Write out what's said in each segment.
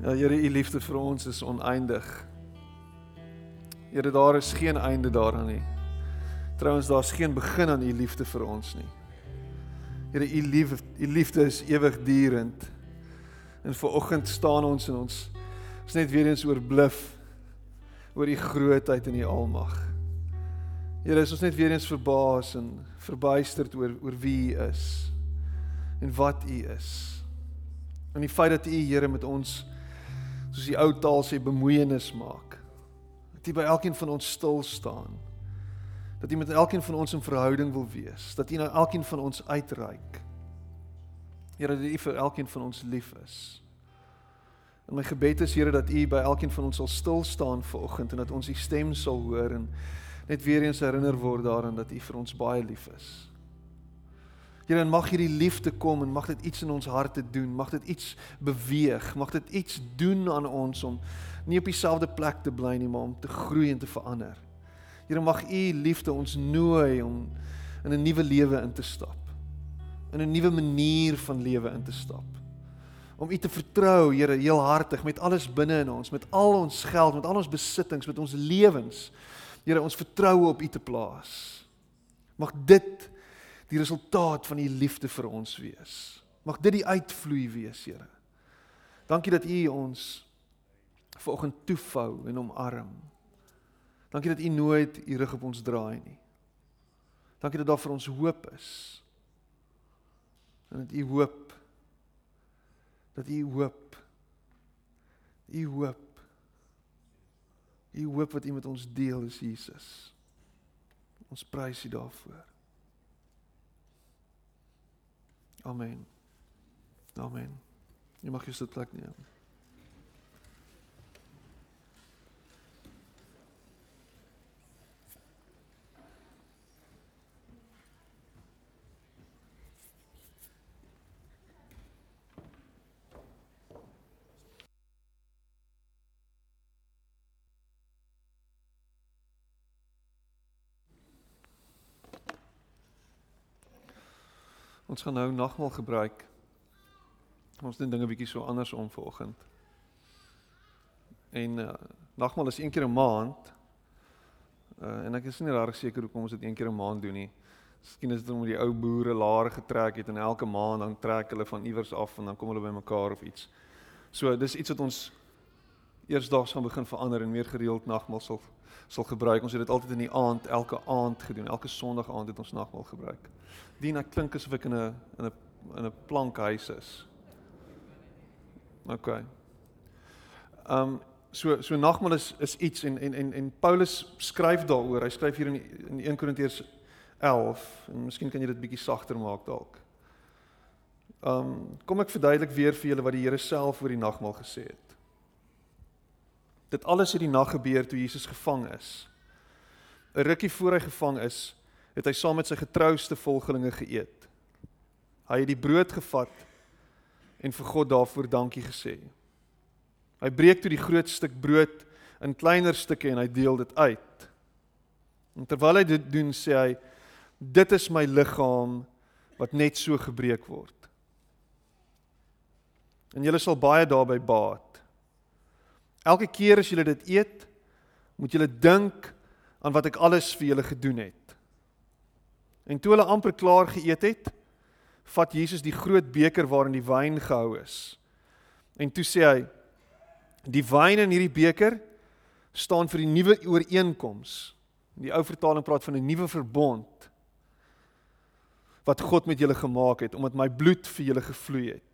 Ja Here, u liefde vir ons is oneindig. Here, daar is geen einde daaraan nie. Trouwens, daar's geen begin aan u liefde vir ons nie. Here, u liefde, u liefde is ewigdurend. En ver oggend staan ons en ons is net weer eens oorbluf oor u grootheid en u almag. Here, is ons net weer eens verbaas en verbuisterd oor oor wie u is en wat u is. En die feit dat u Here met ons soos die ou taal sê bemoeienis maak. Dat U by elkeen van ons stil staan. Dat U met elkeen van ons in verhouding wil wees, dat U na elkeen van ons uitreik. Here, dat U vir elkeen van ons lief is. En my gebed is Here dat U by elkeen van ons sal stil staan vanoggend en dat ons U stem sal hoor en net weer eens herinner word daaraan dat U vir ons baie lief is. Here, mag hierdie liefde kom en mag dit iets in ons harte doen, mag dit iets beweeg, mag dit iets doen aan ons om nie op dieselfde plek te bly nie, maar om te groei en te verander. Here, mag U liefde ons nooi om in 'n nuwe lewe in te stap. In 'n nuwe manier van lewe in te stap. Om U te vertrou, Here, heelhartig met alles binne in ons, met al ons geld, met al ons besittings, met ons lewens. Here, ons vertroue op U te plaas. Mag dit die resultaat van u liefde vir ons wees. Mag dit die uitvloei wees, Here. Dankie dat u ons vanoggend toefou en omarm. Dankie dat u nooit u rug op ons draai nie. Dankie dat daar vir ons hoop is. En dat u hoop dat u hoop u hoop u hoop wat u met ons deel is Jesus. Ons prys u daarvoor. Amen. Amen. Jy mag jou sitplek neem. Ons gaan nou nagmaal gebruik. Ons doen dinge bietjie so anders om vanoggend. En uh, nagmaal is een keer 'n maand. Uh, en ek is nie reg seker hoekom ons dit een keer 'n maand doen nie. Miskien is dit omdat die ou boere laare getrek het en elke maand dan trek hulle van iewers af en dan kom hulle bymekaar of iets. So dis iets wat ons eersdaags gaan begin verander en meer gereeld nagmaal sal sal gebruik. Ons het dit altyd in die aand, elke aand gedoen. Elke Sondag aand het ons nagmaal gebruik. Dien ek klink asof ek in 'n in 'n in 'n plankhuis is. OK. Ehm um, so so nagmaal is is iets en en en en Paulus skryf daaroor. Hy skryf hier in die, in 1 Korintiërs 11 en miskien kan jy dit bietjie sagter maak dalk. Ehm um, kom ek verduidelik weer vir julle wat die Here self oor die nagmaal gesê het. Dit alles het die nag gebeur toe Jesus gevang is. 'n Rukkie voor hy gevang is, het hy saam met sy getrouste volgelinge geëet. Hy het die brood gevat en vir God daarvoor dankie gesê. Hy breek toe die groot stuk brood in kleiner stukke en hy deel dit uit. En terwyl hy dit doen, sê hy: "Dit is my liggaam wat net so gebreek word." En julle sal baie daarby baat. Elke keer as julle dit eet, moet julle dink aan wat ek alles vir julle gedoen het. En toe hulle amper klaar geëet het, vat Jesus die groot beker waarin die wyn gehou is. En toe sê hy: "Die wyn in hierdie beker staan vir die nuwe ooreenkoms." Die ou vertaling praat van 'n nuwe verbond wat God met julle gemaak het omdat my bloed vir julle gevloei het.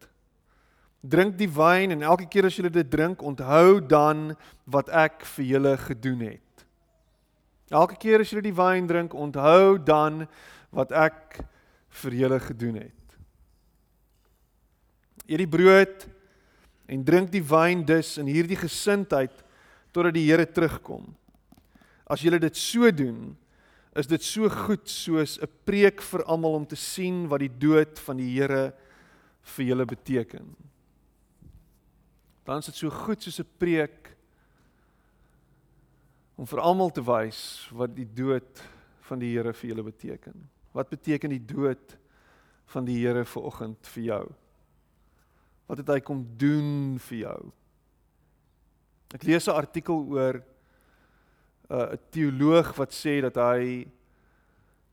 Drink die wyn en elke keer as julle dit drink, onthou dan wat ek vir julle gedoen het. Elke keer as julle die wyn drink, onthou dan wat ek vir julle gedoen het. Eet die brood en drink die wyn dus in hierdie gesindheid totdat die Here terugkom. As julle dit so doen, is dit so goed soos 'n preek vir almal om te sien wat die dood van die Here vir julle beteken dan is dit so goed soos 'n preek om vir almal te wys wat die dood van die Here vir julle beteken. Wat beteken die dood van die Here vir oggend vir jou? Wat het hy kom doen vir jou? Ek lees 'n artikel oor uh, 'n teoloog wat sê dat hy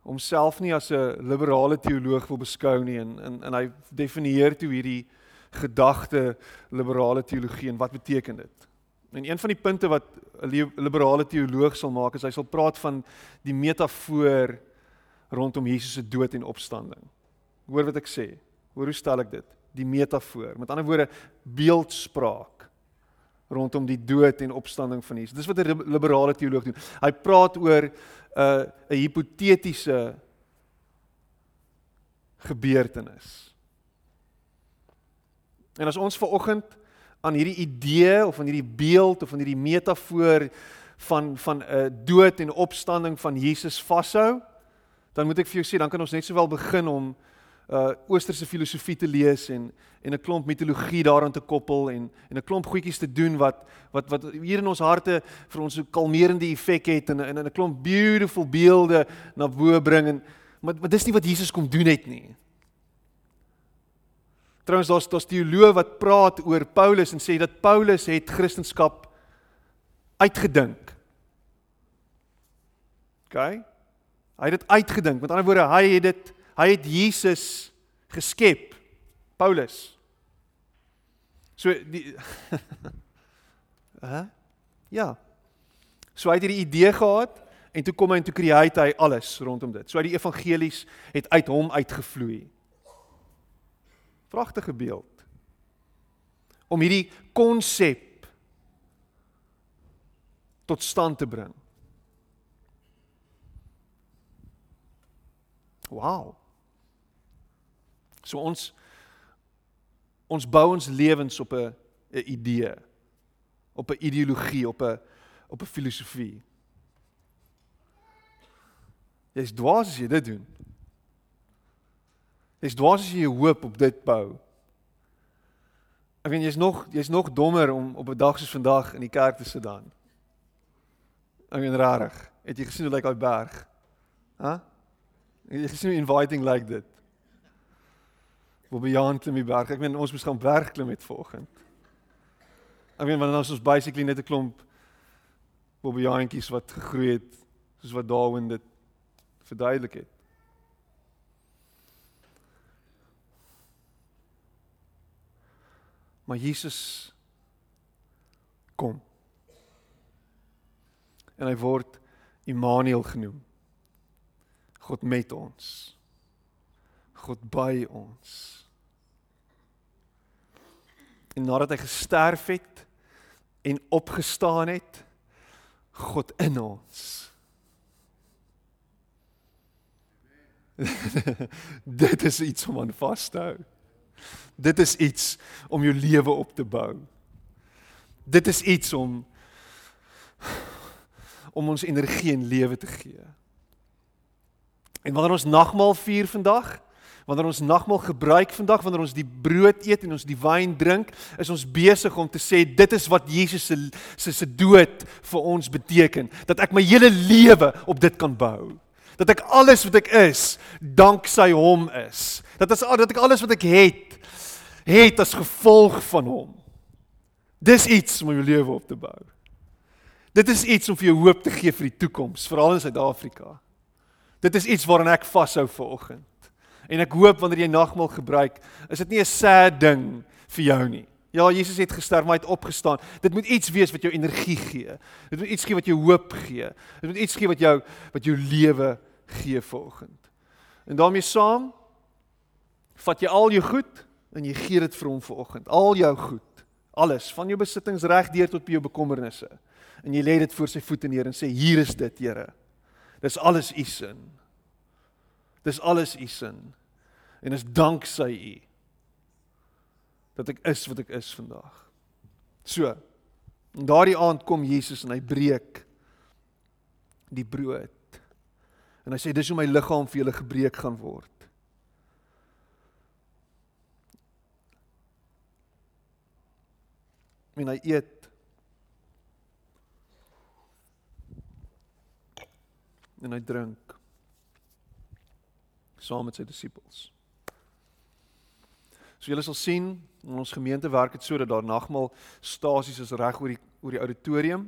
homself nie as 'n liberale teoloog wil beskou nie en en en hy definieer toe hierdie gedagte liberale teologie en wat beteken dit? En een van die punte wat 'n liberale teoloog sal maak is hy sal praat van die metafoor rondom Jesus se dood en opstanding. Hoor wat ek sê. Hoor hoe stel ek dit? Die metafoor. Met ander woorde, beeldspraak rondom die dood en opstanding van Jesus. Dis wat 'n liberale teoloog doen. Hy praat oor 'n uh, 'n hipotetiese gebeurtenis. En as ons ver oggend aan hierdie idee of aan hierdie beeld of aan hierdie metafoor van van 'n uh, dood en opstanding van Jesus vashou, dan moet ek vir jou sê dan kan ons net sowel begin om uh oosterse filosofie te lees en en 'n klomp mitologie daaraan te koppel en en 'n klomp goedjies te doen wat wat wat hier in ons harte vir ons 'n kalmerende effek het en en 'n klomp beautiful beelde na bo bring en maar, maar dis nie wat Jesus kom doen het nie. Trouwens daar's daar's teoloë wat praat oor Paulus en sê dat Paulus het Christendom uitgedink. OK? Hy het dit uitgedink. Met ander woorde, hy het dit Hy het Jesus geskep. Paulus. So die Hæ? Ja. So hy het hierdie idee gehad en toe kom hy en toe create hy alles rondom dit. So die evangelies het uit hom uitgevloei. Pragtige beeld. Om hierdie konsep tot stand te bring. Wow. So ons ons bou ons lewens op 'n 'n idee, op 'n ideologie, op 'n op 'n filosofie. Jy's dwaas as jy dit doen. Jy's dwaas as jy hoop op dit bou. Ek weet jy's nog jy's nog dommer om op 'n dag soos vandag in die kerk te sit dan. Ek weet rarig. Het jy gesien hoe lyk daai berg? Hæ? Huh? Jy sien hoe inviting like dit. Bobbejaan klim die berg. Ek meen ons moes gaan berg klim met vanoggend. Ek meen want ons is basically net 'n klomp bobbejaantjies wat gegroei het soos wat Darwin dit verduidelik het. Maar Jesus kom. En hy word Immanuel genoem. God met ons. God by ons. En nadat hy gesterf het en opgestaan het, God in ons. Dit is iets om aan vas te hou. Dit is iets om jou lewe op te bou. Dit is iets om om ons energie en lewe te gee. En wanneer ons nagmaal vier vandag, wanneer ons nagmaal gebruik vandag, wanneer ons die brood eet en ons die wyn drink, is ons besig om te sê dit is wat Jesus se se se dood vir ons beteken, dat ek my hele lewe op dit kan bou. Dat ek alles wat ek is, danksy hom is. Dat is dat ek alles wat ek het, het as gevolg van hom. Dis iets om jou lewe op te bou. Dit is iets om vir jou hoop te gee vir die toekoms, veral in Suid-Afrika. Dit is iets waaraan ek vashou vir oggend. En ek hoop wanneer jy nagmaal gebruik, is dit nie 'n sad ding vir jou nie. Ja, Jesus het gesterf, maar hy het opgestaan. Dit moet iets wees wat jou energie gee. Dit moet iets gee wat jou hoop gee. Dit moet iets gee wat jou wat jou lewe gee vir oggend. En daarmee saam vat jy al jou goed en jy gee dit vir hom vir oggend. Al jou goed, alles van jou besittings reg deur tot by jou bekommernisse. En jy lê dit voor sy voete neer en sê hier is dit, Here. Dis alles u sin. Dis alles u sin. En is danksy u dat ek is wat ek is vandag. So. En daardie aand kom Jesus en hy breek die brood. En hy sê dis hoe my liggaam vir julle gebreek gaan word. En hy eet en hy drink saam met sy disippels. So julle sal sien, ons gemeente werk dit so dat daar nagmaal stasies is reg oor die oor die auditorium.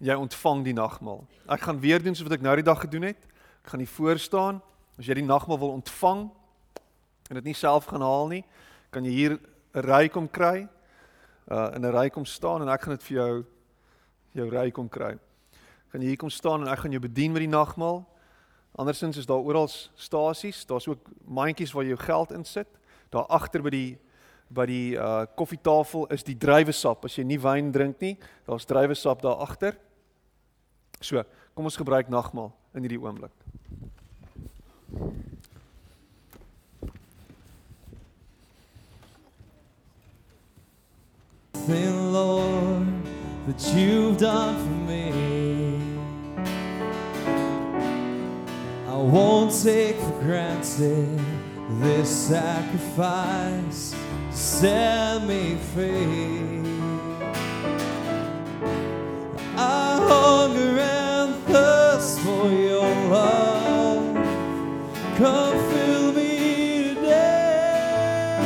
Jy ontvang die nagmaal. Ek gaan weer doen soos wat ek nou die dag gedoen het. Ek gaan hier voor staan. As jy die nagmaal wil ontvang en dit nie self gaan haal nie, kan jy hier 'n ry kom kry. Uh in 'n ry kom staan en ek gaan dit vir jou jou ry kom kry. Kan jy hier kom staan en ek gaan jou bedien met die nagmaal. Andersins is daar oral stasies, daar's ook mandjies waar jy jou geld insit. Daar agter by die by die uh koffietafel is die druiwesap. As jy nie wyn drink nie, daar's druiwesap daar agter. So, kom ons gebruik nagmaal in hierdie oomblik. That you've done for me. I won't take for granted this sacrifice set me free. I hunger and thirst for your love. Come fill me today.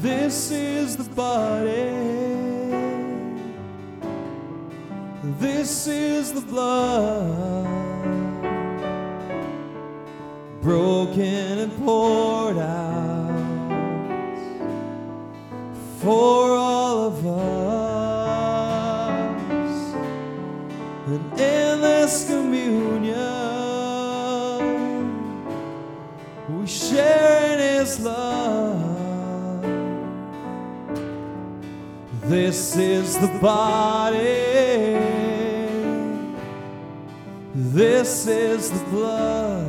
This is the body. This is the blood. Broken and poured out for all of us. In this communion, we share in His love. This is the body. This is the blood.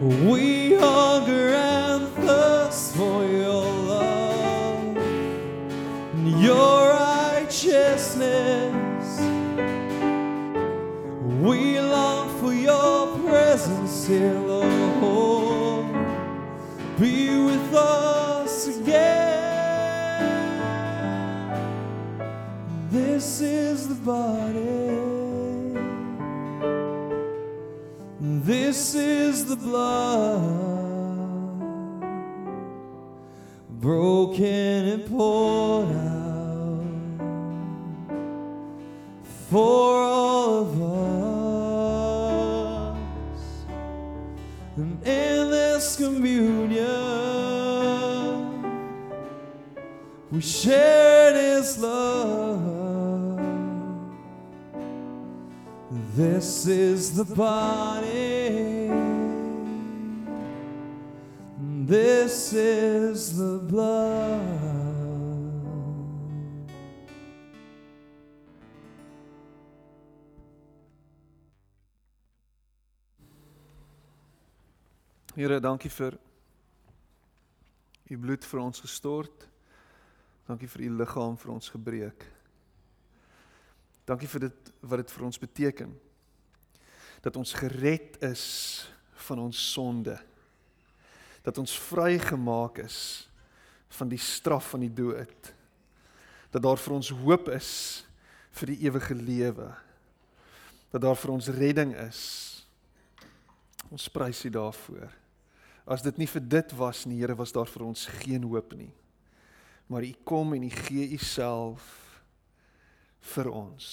We This is the blood broken and poured out for all of us. And in this communion, we share His love. This is the body. This is the blood. Here, dankie vir u bloed vir ons gestort. Dankie vir u liggaam vir ons gebreek. Dankie vir dit wat dit vir ons beteken. Dat ons gered is van ons sonde. Dat ons vrygemaak is van die straf van die dood. Dat daar vir ons hoop is vir die ewige lewe. Dat daar vir ons redding is. Ons prys U daarvoor. As dit nie vir dit was nie, Here, was daar vir ons geen hoop nie. Maar U kom en U gee U self vir ons.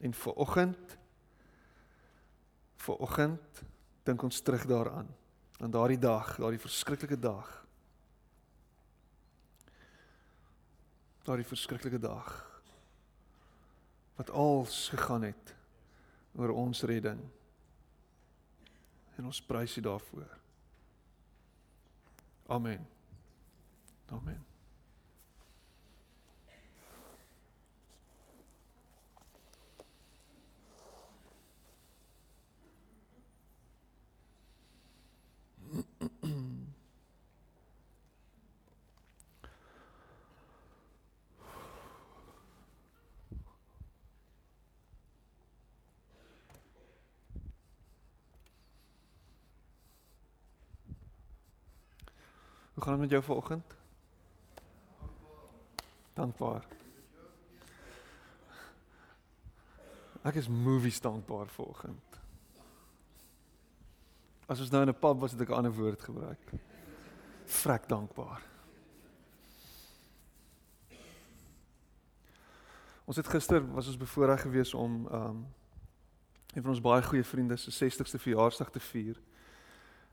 En vir oggend vir oggend dink ons terug daaraan. Aan daardie dag, daardie verskriklike dag. Daardie verskriklike dag wat als gegaan het oor ons redding. En ons prys U daarvoor. Amen. Amen. Gaan dit met jou vanoggend? Dankbaar. Ek is movies dankbaar vanoggend. As ons nou in 'n pub was, het ek 'n ander woord gebruik. Vrek dankbaar. Ons het gister was ons bevoorreg geweest om um een van ons baie goeie vriende se 60ste verjaarsdag te vier.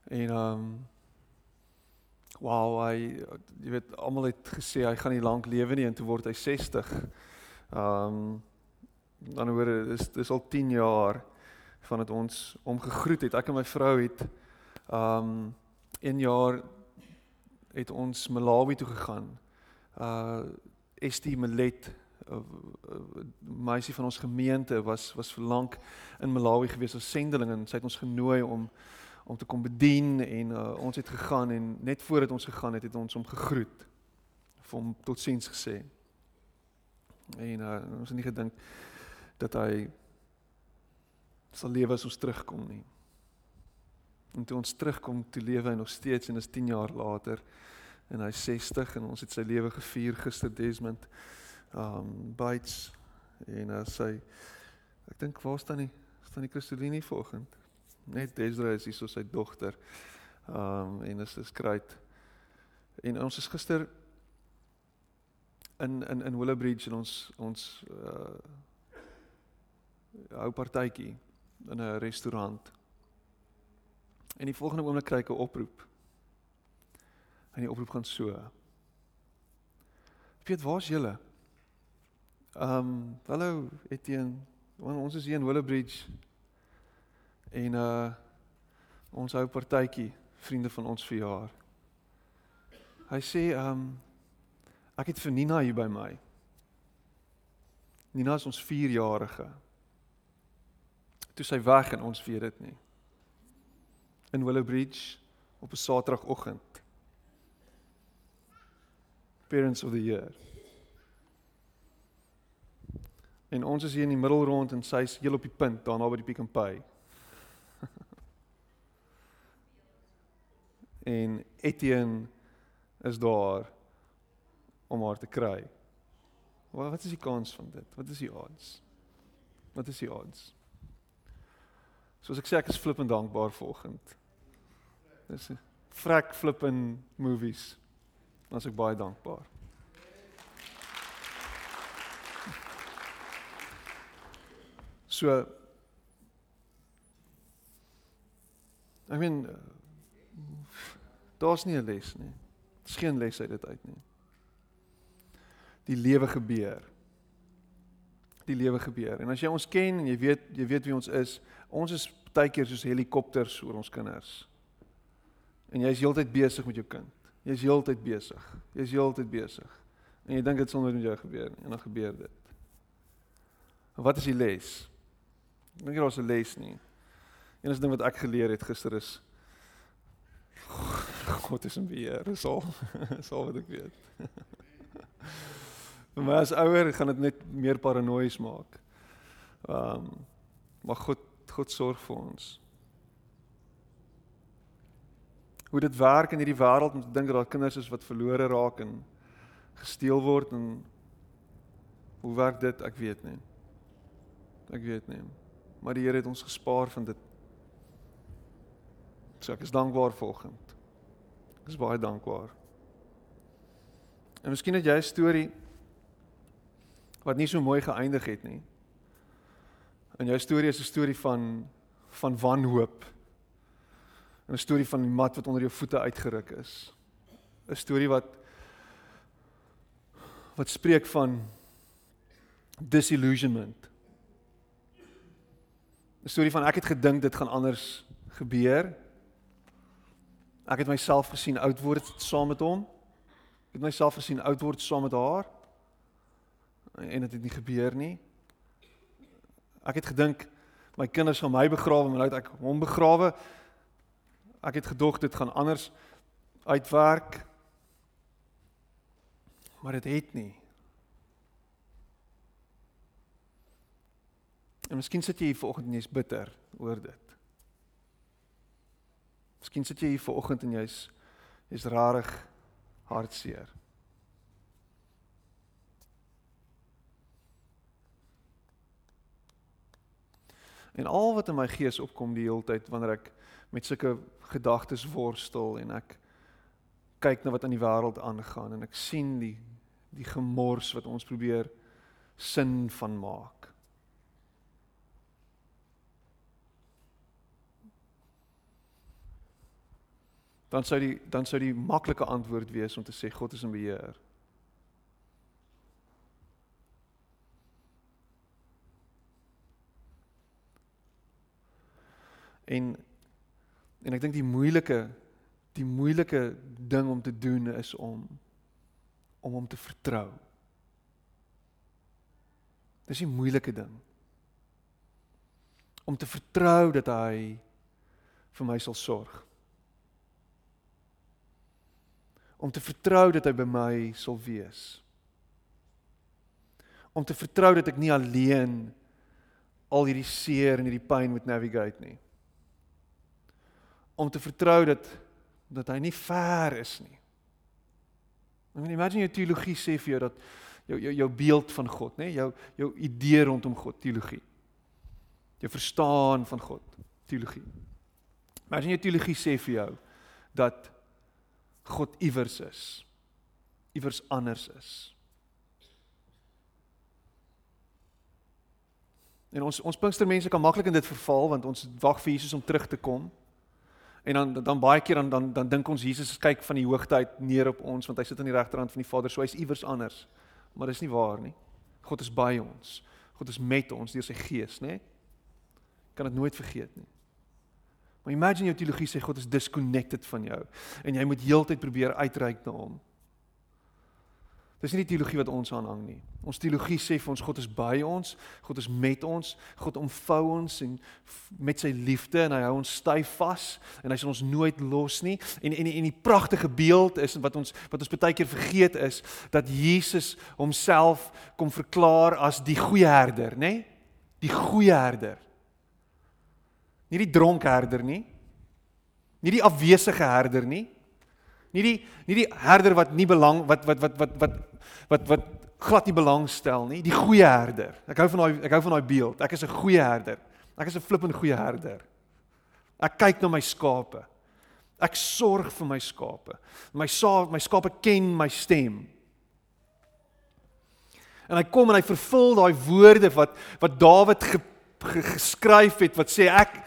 En um wow, hy jy weet almal het gesê hy gaan nie lank lewe nie en toe word hy 60. Um dan hoor dis dis al 10 jaar vandat ons hom gegroet het. Ek en my vrou het um 1 jaar het ons Malawi toe gegaan. Uh Estie Malet uh, meisie van ons gemeente was was vir lank in Malawi gewees as sendeling en sy het ons genooi om om te kom bedien en uh, ons het gegaan en net voordat ons gegaan het het ons hom gegroet vir hom totsiens gesê. En uh, ons het nie gedink dat hy sal lewe as ons terugkom nie. En toe ons terugkom, toe lewe hy nog steeds en is 10 jaar later en hy's 60 en ons het sy lewe gevier gister Desmond um Bates en uh, sy ek dink waar staan die staan die Christelini vanoggend net Desra is hier so sy dogter um en is great en ons is gister in in in Willowbridge en ons ons uh hou partytjie in 'n restaurant. En die volgende oomblik kry ek 'n oproep. En die oproep gaan so. Weet waar's julle? Ehm, um, hallo Etienne. Ons is hier in Willowbridge. En uh ons hou partytjie, vriende van ons verjaar. Hy sê um, ek het vir Nina hier by my. Nina is ons 4-jarige. Toe sy weg en ons weet dit nie. In Willowbridge op 'n Saterdagoggend. Parents of the year. En ons is hier in die middel rond en sy's heel op die punt daarna by die Pick n Pay. En Etienne is daar om haar te kry. Wat wat is die kans van dit? Wat is die odds? Wat is die odds? Soos ek sê ek is flippend dankbaar vanoggend. Dis 'n vrek flippend movies. Dan is ek baie dankbaar. So I mean daar's nie 'n les nie. Daar's geen les uit dit uit nie. Die lewe gebeur. Die lewe gebeur. En as jy ons ken en jy weet jy weet wie ons is, ons is baie keer soos helikopters oor ons kinders. En jy's heeltyd besig met jou kind. Jy's heeltyd besig. Jy's heeltyd besig. En jy dink dit sonder met jou gebeur nie en dan gebeur dit. En wat is die les? Ek dink daar's 'n les nie. Enigste ding wat ek geleer het gister is God is in beheer. Dis al. Dis al wat ek weet. Vir my as ouer gaan dit net meer paranoïes maak. Ehm um, maar God God sorg vir ons. Hoe dit werk in hierdie wêreld om te dink dat daar kinders is wat verlore raak en gesteel word en hoe werk dit? Ek weet nie. Ek weet nie. Maar die Here het ons gespaar van dit. So ek is dankbaar vanoggend. Ek is baie dankbaar. En miskien het jy 'n storie wat nie so mooi geëindig het nie. En jou storie is 'n storie van van wanhoop. 'n Storie van die mat wat onder jou voete uitgeruk is. 'n Storie wat wat spreek van disillusionment. 'n storie van ek het gedink dit gaan anders gebeur. Ek het myself gesien oud word saam met hom. Ek het myself gesien oud word saam met haar. En dit het nie gebeur nie. Ek het gedink my kinders gaan my begrawe, maar nou het ek hom begrawe. Ek het gedog dit gaan anders uitwerk. Maar dit het nie. En miskien sit jy hier vanoggend en jy's bitter oor dit. Miskien sit jy hier vanoggend en jy's jy's rarig hartseer. En al wat in my gees opkom die hele tyd wanneer ek met sulke gedagtes worstel en ek kyk na wat aan die wêreld aangaan en ek sien die die gemors wat ons probeer sin van maak. Dan sou die dan sou die maklike antwoord wees om te sê God is in beheer. En en ek dink die moeilike die moeilike ding om te doen is om om hom te vertrou. Dis 'n moeilike ding. Om te vertrou dat hy vir my sal sorg. Om te vertrou dat hy by my sal wees. Om te vertrou dat ek nie alleen al hierdie seer en hierdie pyn moet navigate nie om te vertrou dat dat hy nie ver is nie. I mean imagine jou teologie sê vir jou dat jou jou jou beeld van God, nê, jou jou idee rondom God, teologie. Jou verstaan van God, teologie. Imagine jou teologie sê vir jou dat God iewers is. Iewers anders is. En ons ons Pinkstermense kan maklik in dit verval want ons wag vir Jesus om terug te kom. En dan dan baie keer dan dan dan dink ons Jesus kyk van die hoogte uit neer op ons want hy sit aan die regterhand van die Vader, so hy's iewers anders. Maar dis nie waar nie. God is by ons. God is met ons deur sy gees, né? Kan dit nooit vergeet nie. Maar imagine jou teologie sê God is disconnected van jou en jy moet heeltyd probeer uitreik na hom. Dis nie die teologie wat ons aanhang nie. Ons teologie sê vir ons God is by ons, God is met ons, God omvou ons en met sy liefde en hy hou ons styf vas en hy sal ons nooit los nie. En en en die pragtige beeld is wat ons wat ons baie keer vergeet is dat Jesus homself kom verklaar as die goeie herder, nê? Die goeie herder. Nie die dronk herder nie. Nie die afwesige herder nie. Nie die nie die herder wat nie belang wat wat wat wat wat wat wat glad nie belangstel nie, die goeie herder. Ek hou van daai ek hou van daai beeld. Ek is 'n goeie herder. Ek is 'n flippend goeie herder. Ek kyk na my skape. Ek sorg vir my skape. My sa my skape ken my stem. En hy kom en hy vervul daai woorde wat wat Dawid ge, ge, geskryf het wat sê ek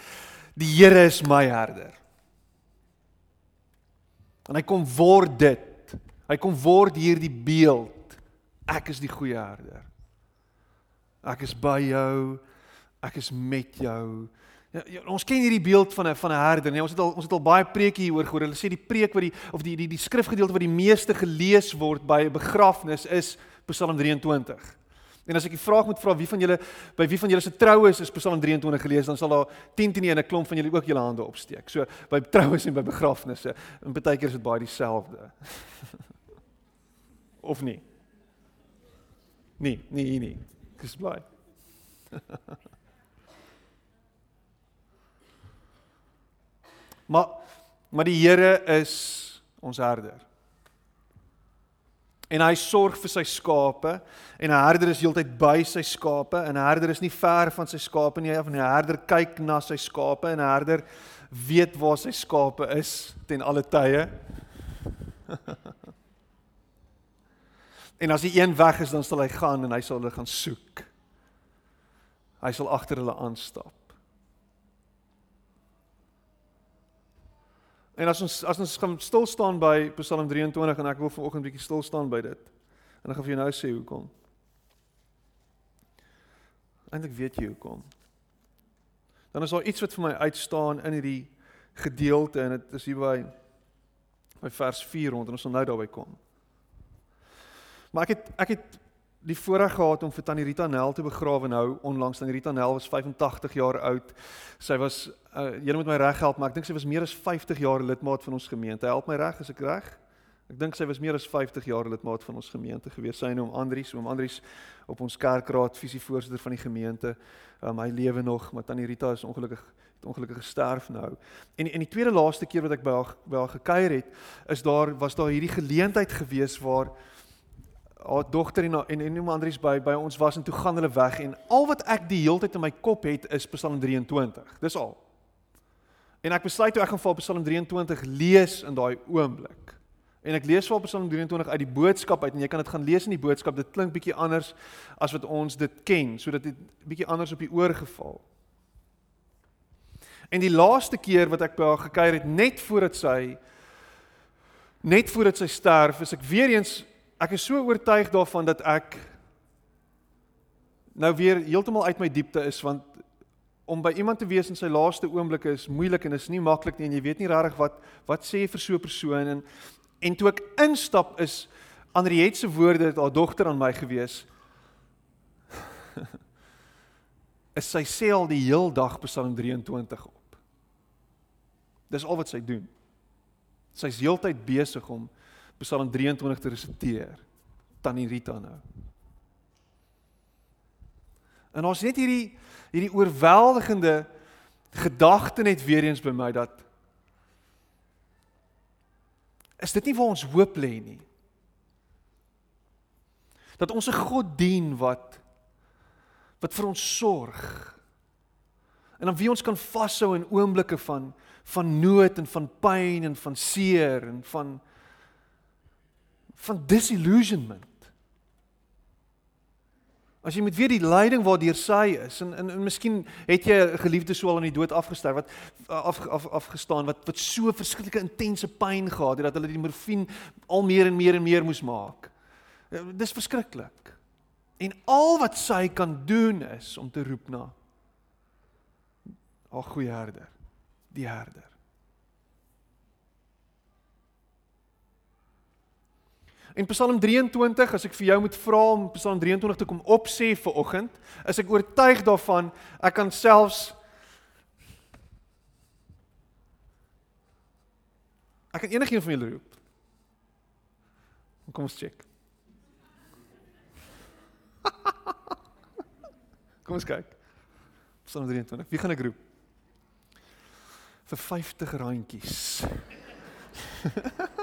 die Here is my herder. En hy kom word dit. Hy kom word hierdie beeld. Ek is die goeie herder. Ek is by jou. Ek is met jou. Ja, ja, ons ken hierdie beeld van 'n van 'n herder. Nee, ons het al ons het al baie preke hieroor gehoor. Hulle sê die preek wat die of die die die skrifgedeelte wat die meeste gelees word by 'n begrafnis is Psalm 23. En as ek die vraag moet vra wie van julle by wie van julle se troues is Psalm 23 gelees, dan sal daar 10 teen 1 'n klomp van julle ook julle hande opsteek. So by troues en by begrafnisse, en baie keer is dit baie dieselfde. of nie? Nee, nee, nee. Dis bly. maar maar die Here is ons herder en hy sorg vir sy skape en 'n herder is heeltyd by sy skape en 'n herder is nie ver van sy skape nie of 'n herder kyk na sy skape en 'n herder weet waar sy skape is ten alle tye. en as die een weg is dan sal hy gaan en hy sal hulle gaan soek. Hy sal agter hulle aanstap. En as ons as ons gaan stil staan by Psalm 23 en ek wil vanoggend 'n bietjie stil staan by dit. En ek gaan vir jou nou sê hoekom. Eindelik weet jy hoekom. Dan is daar iets wat vir my uitstaan in hierdie gedeelte en dit is hier by by vers 4 rond en ons sal nou daarby kom. Maar ek het ek het die voorreg gehad om vir Tannie Rita Nel te begrawe nou onlangs. Tannie Rita Nel was 85 jaar oud. Sy was uh jy moet my reg help, maar ek dink sy was meer as 50 jaar lidmaat van ons gemeente. Help my reg, is ek reg? Ek dink sy was meer as 50 jaar lidmaat van ons gemeente gewees. Sy en oom Andrius, oom Andrius op ons kerkraad visievoorsitter van die gemeente. Um hy lewe nog, maar Tannie Rita is ongelukkig het ongelukkig gesterf nou. En en die tweede laaste keer wat ek by haar by haar gekuier het, is daar was daar hierdie geleentheid gewees waar haar dogter en en en iemand anders by by ons was en toe gaan hulle weg en al wat ek die hele tyd in my kop het is Psalm 23. Dis al. En ek besluit toe ek gaan vir Psalm 23 lees in daai oomblik. En ek lees vir Psalm 23 uit die boodskap uit en jy kan dit gaan lees in die boodskap. Dit klink bietjie anders as wat ons dit ken, sodat dit bietjie anders op die oor geval. En die laaste keer wat ek by haar gekuier het net voordat sy net voordat sy sterf, is ek weer eens ek is so oortuig daarvan dat ek nou weer heeltemal uit my diepte is want om by iemand te wees in sy laaste oomblikke is moeilik en is nie maklik nie en jy weet nie regtig wat wat sê vir so 'n persoon en en toe ek instap is Henriette se woorde het haar dogter aan my gewees is sy sê al die heel dag Psalm 23 op. Dis al wat sy doen. Sy's heeltyd besig om Psalm 23 te resiteer. Tannie Rita nou. En ons net hierdie hierdie oorweldigende gedagte net weer eens by my dat is dit nie waar ons hoop lê nie. Dat ons 'n God dien wat wat vir ons sorg. En dan wie ons kan vashou in oomblikke van van nood en van pyn en van seer en van van disillusionment. As jy met weer die lyding waardeur sy is en en, en miskien het jy 'n geliefde sou al aan die dood afgesterf wat af af afgestaan wat wat so verskriklike intense pyn gehad het dat hulle die morfine al meer en meer en meer moes maak. Eh, dis verskriklik. En al wat sy kan doen is om te roep na haar goeie herder, die herder. En Psalm 23, as ek vir jou moet vra om Psalm 23 te kom opsê vir oggend, is ek oortuig daarvan ek kan selfs Ek kan enigiemand van julle roep. Kom ons check. Kom ons kyk. Psalm 23. Wie gaan ek roep? Vir 50 randjies.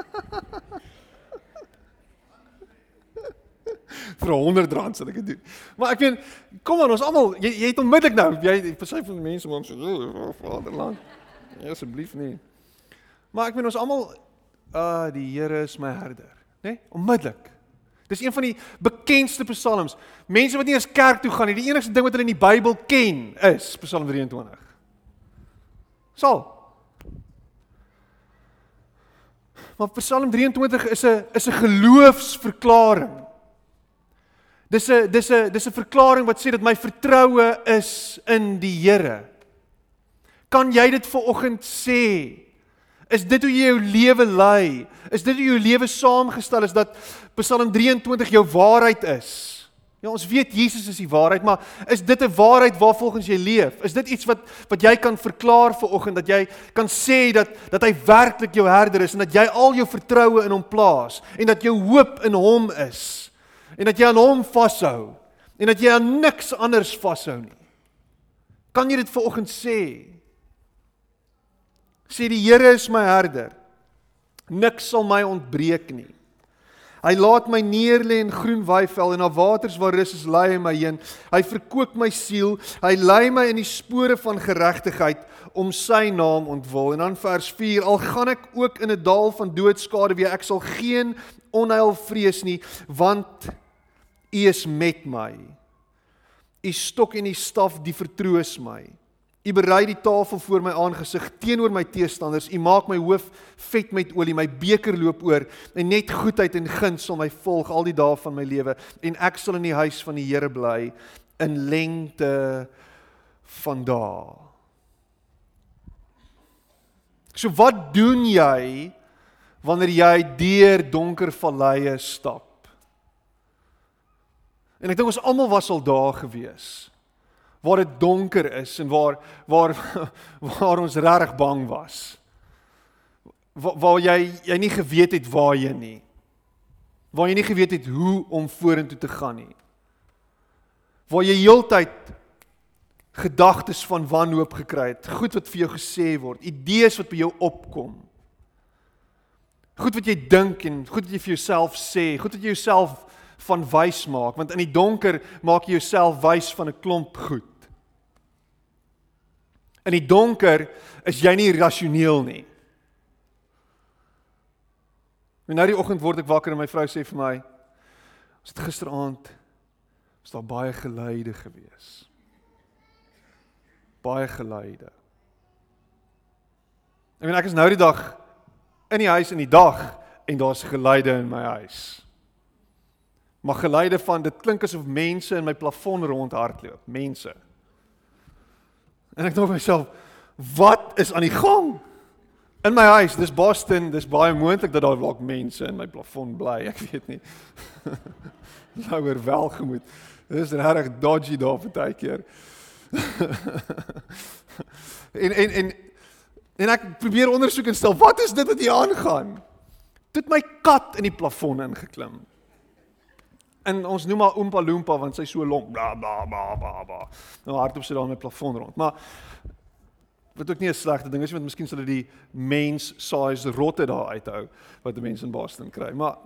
vir 100 rand sal ek dit doen. Maar ek weet, kom aan ons almal, jy, jy het onmiddellik nou, jy versy van mense om so vaderland. Ja, asseblief nie. Maar ek weet ons almal uh die Here is my herder, né? Nee? Onmiddellik. Dis een van die bekendste psalms. Mense wat nie eens kerk toe gaan nie, die enigste ding wat hulle in die Bybel ken is Psalm 23. Sal. Maar Psalm 23 is 'n is 'n geloofsverklaring. Dis 'n dis 'n dis 'n verklaring wat sê dat my vertroue is in die Here. Kan jy dit ver oggend sê? Is dit hoe jy jou lewe lei? Is dit hoe jou lewe saamgestel is dat Psalm 23 jou waarheid is? Ja, ons weet Jesus is die waarheid, maar is dit 'n waarheid waarvolgens jy leef? Is dit iets wat wat jy kan verklaar ver oggend dat jy kan sê dat dat hy werklik jou herder is en dat jy al jou vertroue in hom plaas en dat jou hoop in hom is? En dat jy aan hom vashou en dat jy aan niks anders vashou nie. Kan jy dit vanoggend sê? Sê die Here is my herder. Niks sal my ontbreek nie. Hy laat my neer lê in groen weiveld en na waters waar rus is lei hy my heen. Hy verkoop my siel. Hy lei my in die spore van geregtigheid om sy naam ontwil. En dan vers 4: Al gaan ek ook in 'n dal van doodskade weer, ek sal geen onheil vrees nie, want U is met my. U stok en u staf die vertroos my. U berei die tafel voor my aangesig teenoor my teestanders. U maak my hoof vet met olie, my beker loop oor en net goedheid en guns sal my volg al die dae van my lewe en ek sal in die huis van die Here bly in lengte van dae. So wat doen jy wanneer jy deur donker valleie stap? En ek dink ons almal was al daar gewees waar dit donker is en waar waar waar ons regtig bang was. Waar, waar jy jy nie geweet het waar jy nie. Waar jy nie geweet het hoe om vorentoe te gaan nie. Waar jy heeltyd gedagtes van wanhoop gekry het, goed wat vir jou gesê word, idees wat by jou opkom. Goed wat jy dink en goed wat jy vir jouself sê, goed wat jy jouself van wys maak, want in die donker maak jy jouself wys van 'n klomp goed. In die donker is jy nie rasioneel nie. En nou die oggend word ek wakker en my vrou sê vir my: "Ons het gisteraand was daar baie geluide gewees. Baie geluide." Ek meen ek is nou die dag in die huis in die dag en daar's geluide in my huis. Maar geluide van dit klink asof mense in my plafon rondhardloop, mense. En ek dink myself, wat is aan die gang? In my huis, dis Boston, dis baie moontlik dat daar dalk mense in my plafon bly, ek weet nie. Louer welgemoed. Dis regtig dodgy daar baie keer. en en en en ek probeer ondersoek en stel, wat is dit wat hier aangaan? Dit my kat in die plafon ingeklim. En ons noem haar Oompa Loompa want sy so lomp bla bla bla bla. bla. Nou hardop sy daar met plafon rond. Maar wat ook nie 'n slegte ding is want miskien sal dit die mens size rotte daar uithou wat mense in Boston kry. Maar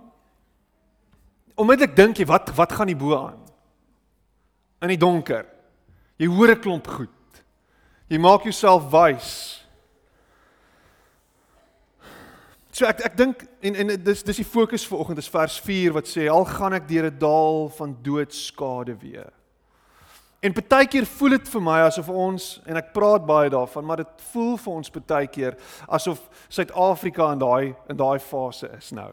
onmiddellik dink jy wat wat gaan die bo aan? In die donker. Jy hoor 'n klomp goed. Jy maak jouself wys. So ek ek dink en en dis dis die fokus vir oggend is vers 4 wat sê al gaan ek deur 'n dal van doodskade weer. En baie keer voel dit vir my asof ons en ek praat baie daarvan, maar dit voel vir ons baie keer asof Suid-Afrika in daai in daai fase is nou.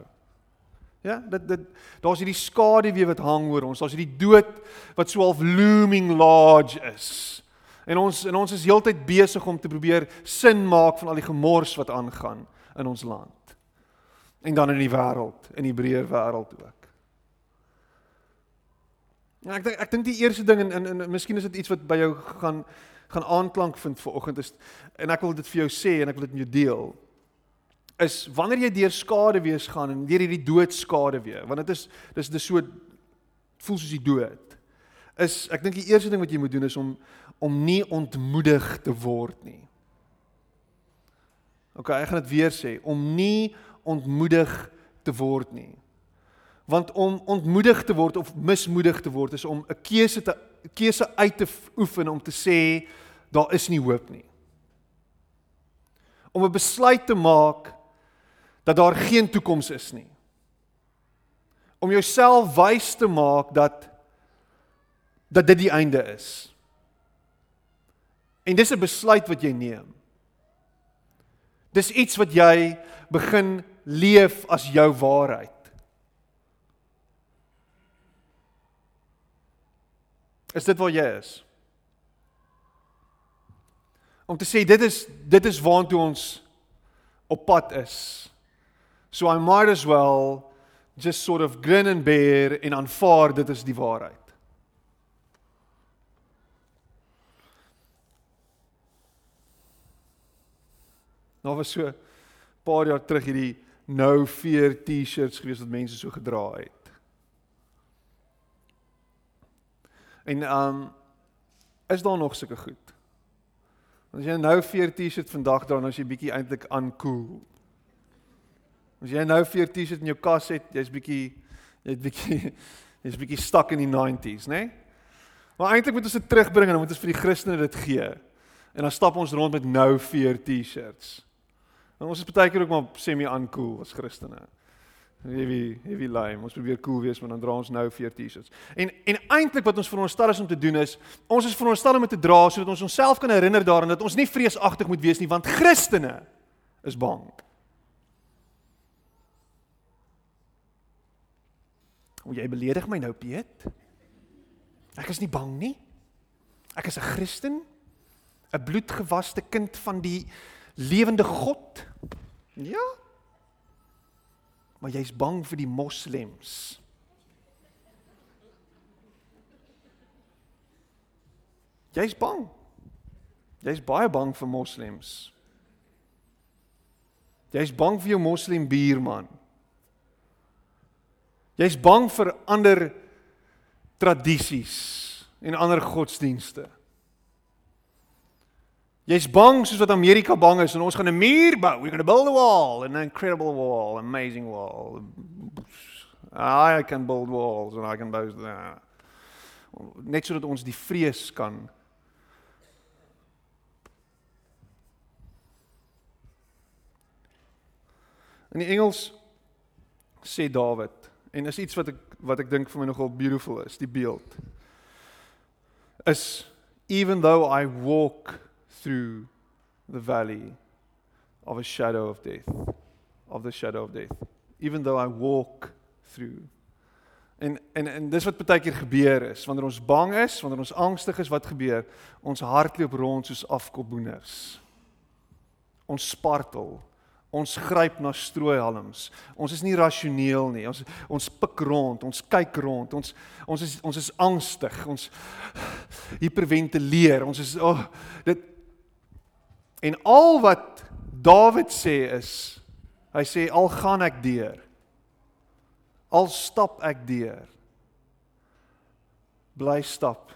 Ja, dit dit daar's hierdie skade weer wat hang oor ons. Daar's hierdie dood wat so half looming large is. En ons en ons is heeltyd besig om te probeer sin maak van al die gemors wat aangaan in ons land. En dan in die wêreld, in die breër wêreld ook. Ja, ek dink ek dink die eerste ding en en, en miskien is dit iets wat by jou gaan gaan aanklank vind vir oggend is en ek wil dit vir jou sê en ek wil dit met jou deel is wanneer jy deur skade wees gaan en deur hierdie doodskade weer want dit is dis dis so voel soos die dood is ek dink die eerste ding wat jy moet doen is om om nie ontmoedig te word nie. OK, ek gaan dit weer sê om nie ontmoedig te word nie. Want om ontmoedig te word of mismoedig te word is om 'n keuse te keuse uit te oefen om te sê daar is nie hoop nie. Om 'n besluit te maak dat daar geen toekoms is nie. Om jouself wys te maak dat dat dit die einde is. En dis 'n besluit wat jy neem. Dis iets wat jy begin leef as jou waarheid. Is dit waar jy is? Om te sê dit is dit is waartoe ons op pad is. So I might as well just sort of grin and bear en aanvaar dit is die waarheid. Nou was so 'n paar jaar terug hierdie no fear T-shirts gewees wat mense so gedra het. En um is daar nog sulke goed? As jy nou 'n T-shirt vandag dra, dan is jy bietjie eintlik uncool. As jy nou 'n T-shirt in jou kas het, jy's bietjie jy's bietjie jy's bietjie stuck in die 90s, né? Nee? Maar eintlik moet ons dit terugbring en dan moet ons vir die Christene dit gee. En dan stap ons rond met nou vir T-shirts. En ons is baie keer ook maar semi-uncool as Christene. Heavy heavy lime. Ons probeer cool wees, maar dan dra ons nou 14 T-shirts. En en eintlik wat ons veronderstel is om te doen is, ons is veronderstel om dit te dra sodat ons onsself kan herinner daaraan dat ons nie vreesagtig moet wees nie, want Christene is bang. O, jy beledig my nou, Piet. Ek is nie bang nie. Ek is 'n Christen, 'n bloedgewaste kind van die lewende God. Ja, maar jy's bang vir die moslems. Jy's bang. Jy's baie bang vir moslems. Jy's bang vir jou moslem buurman. Jy's bang vir ander tradisies en ander godsdienste. Jy's bang soos wat Amerika bang is en ons gaan 'n muur bou. We're going to build a wall, an incredible wall, amazing wall. I can build walls and I can build nah. net sodat ons die vrees kan In die Engels sê Dawid en is iets wat ek wat ek dink vir my nogal beautiful is, die beeld. Is even though I walk through the valley of a shadow of death, of the shadow of death, even though I walk through En en en dis wat baie keer gebeur is wanneer ons bang is, wanneer ons angstig is, wat gebeur? Ons hardloop rond soos afkopboeners. Ons spartel. Ons gryp na strooihalms. Ons is nie rasioneel nie. Ons ons pik rond, ons kyk rond. Ons ons is ons is angstig. Ons hiperventileer. Ons is oh dit en al wat Dawid sê is hy sê al gaan ek deur Al stap ek deur. Bly stap.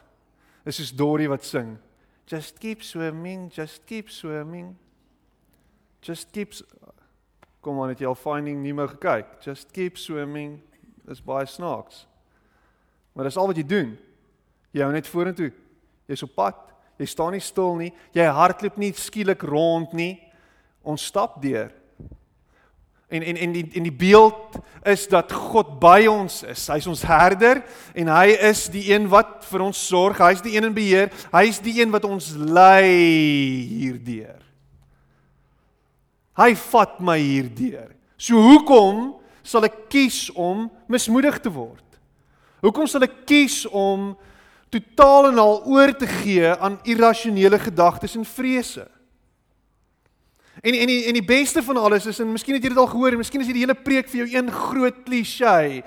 Dis soos Dorie wat sing. Just keep swimming, just keep swimming. Just keep Kom aan, het jy al finding Nemo gekyk? Just keep swimming. Dis baie snaaks. Maar dis al wat jy doen. Jy hou net vorentoe. Jy's op pad. Jy staan nie stil nie. Jy hardloop nie skielik rond nie. Ons stap deur. En en en die en die beeld is dat God by ons is. Hy's ons herder en hy is die een wat vir ons sorg. Hy's die een in beheer. Hy's die een wat ons lei hierdeur. Hy vat my hierdeur. So hoekom sal ek kies om mismoedig te word? Hoekom sal ek kies om totaal en al oor te gee aan irrasionele gedagtes en vrese? En en die en die beste van alles is en miskien het jy dit al gehoor en miskien is hierdie hele preek vir jou een groot klisee.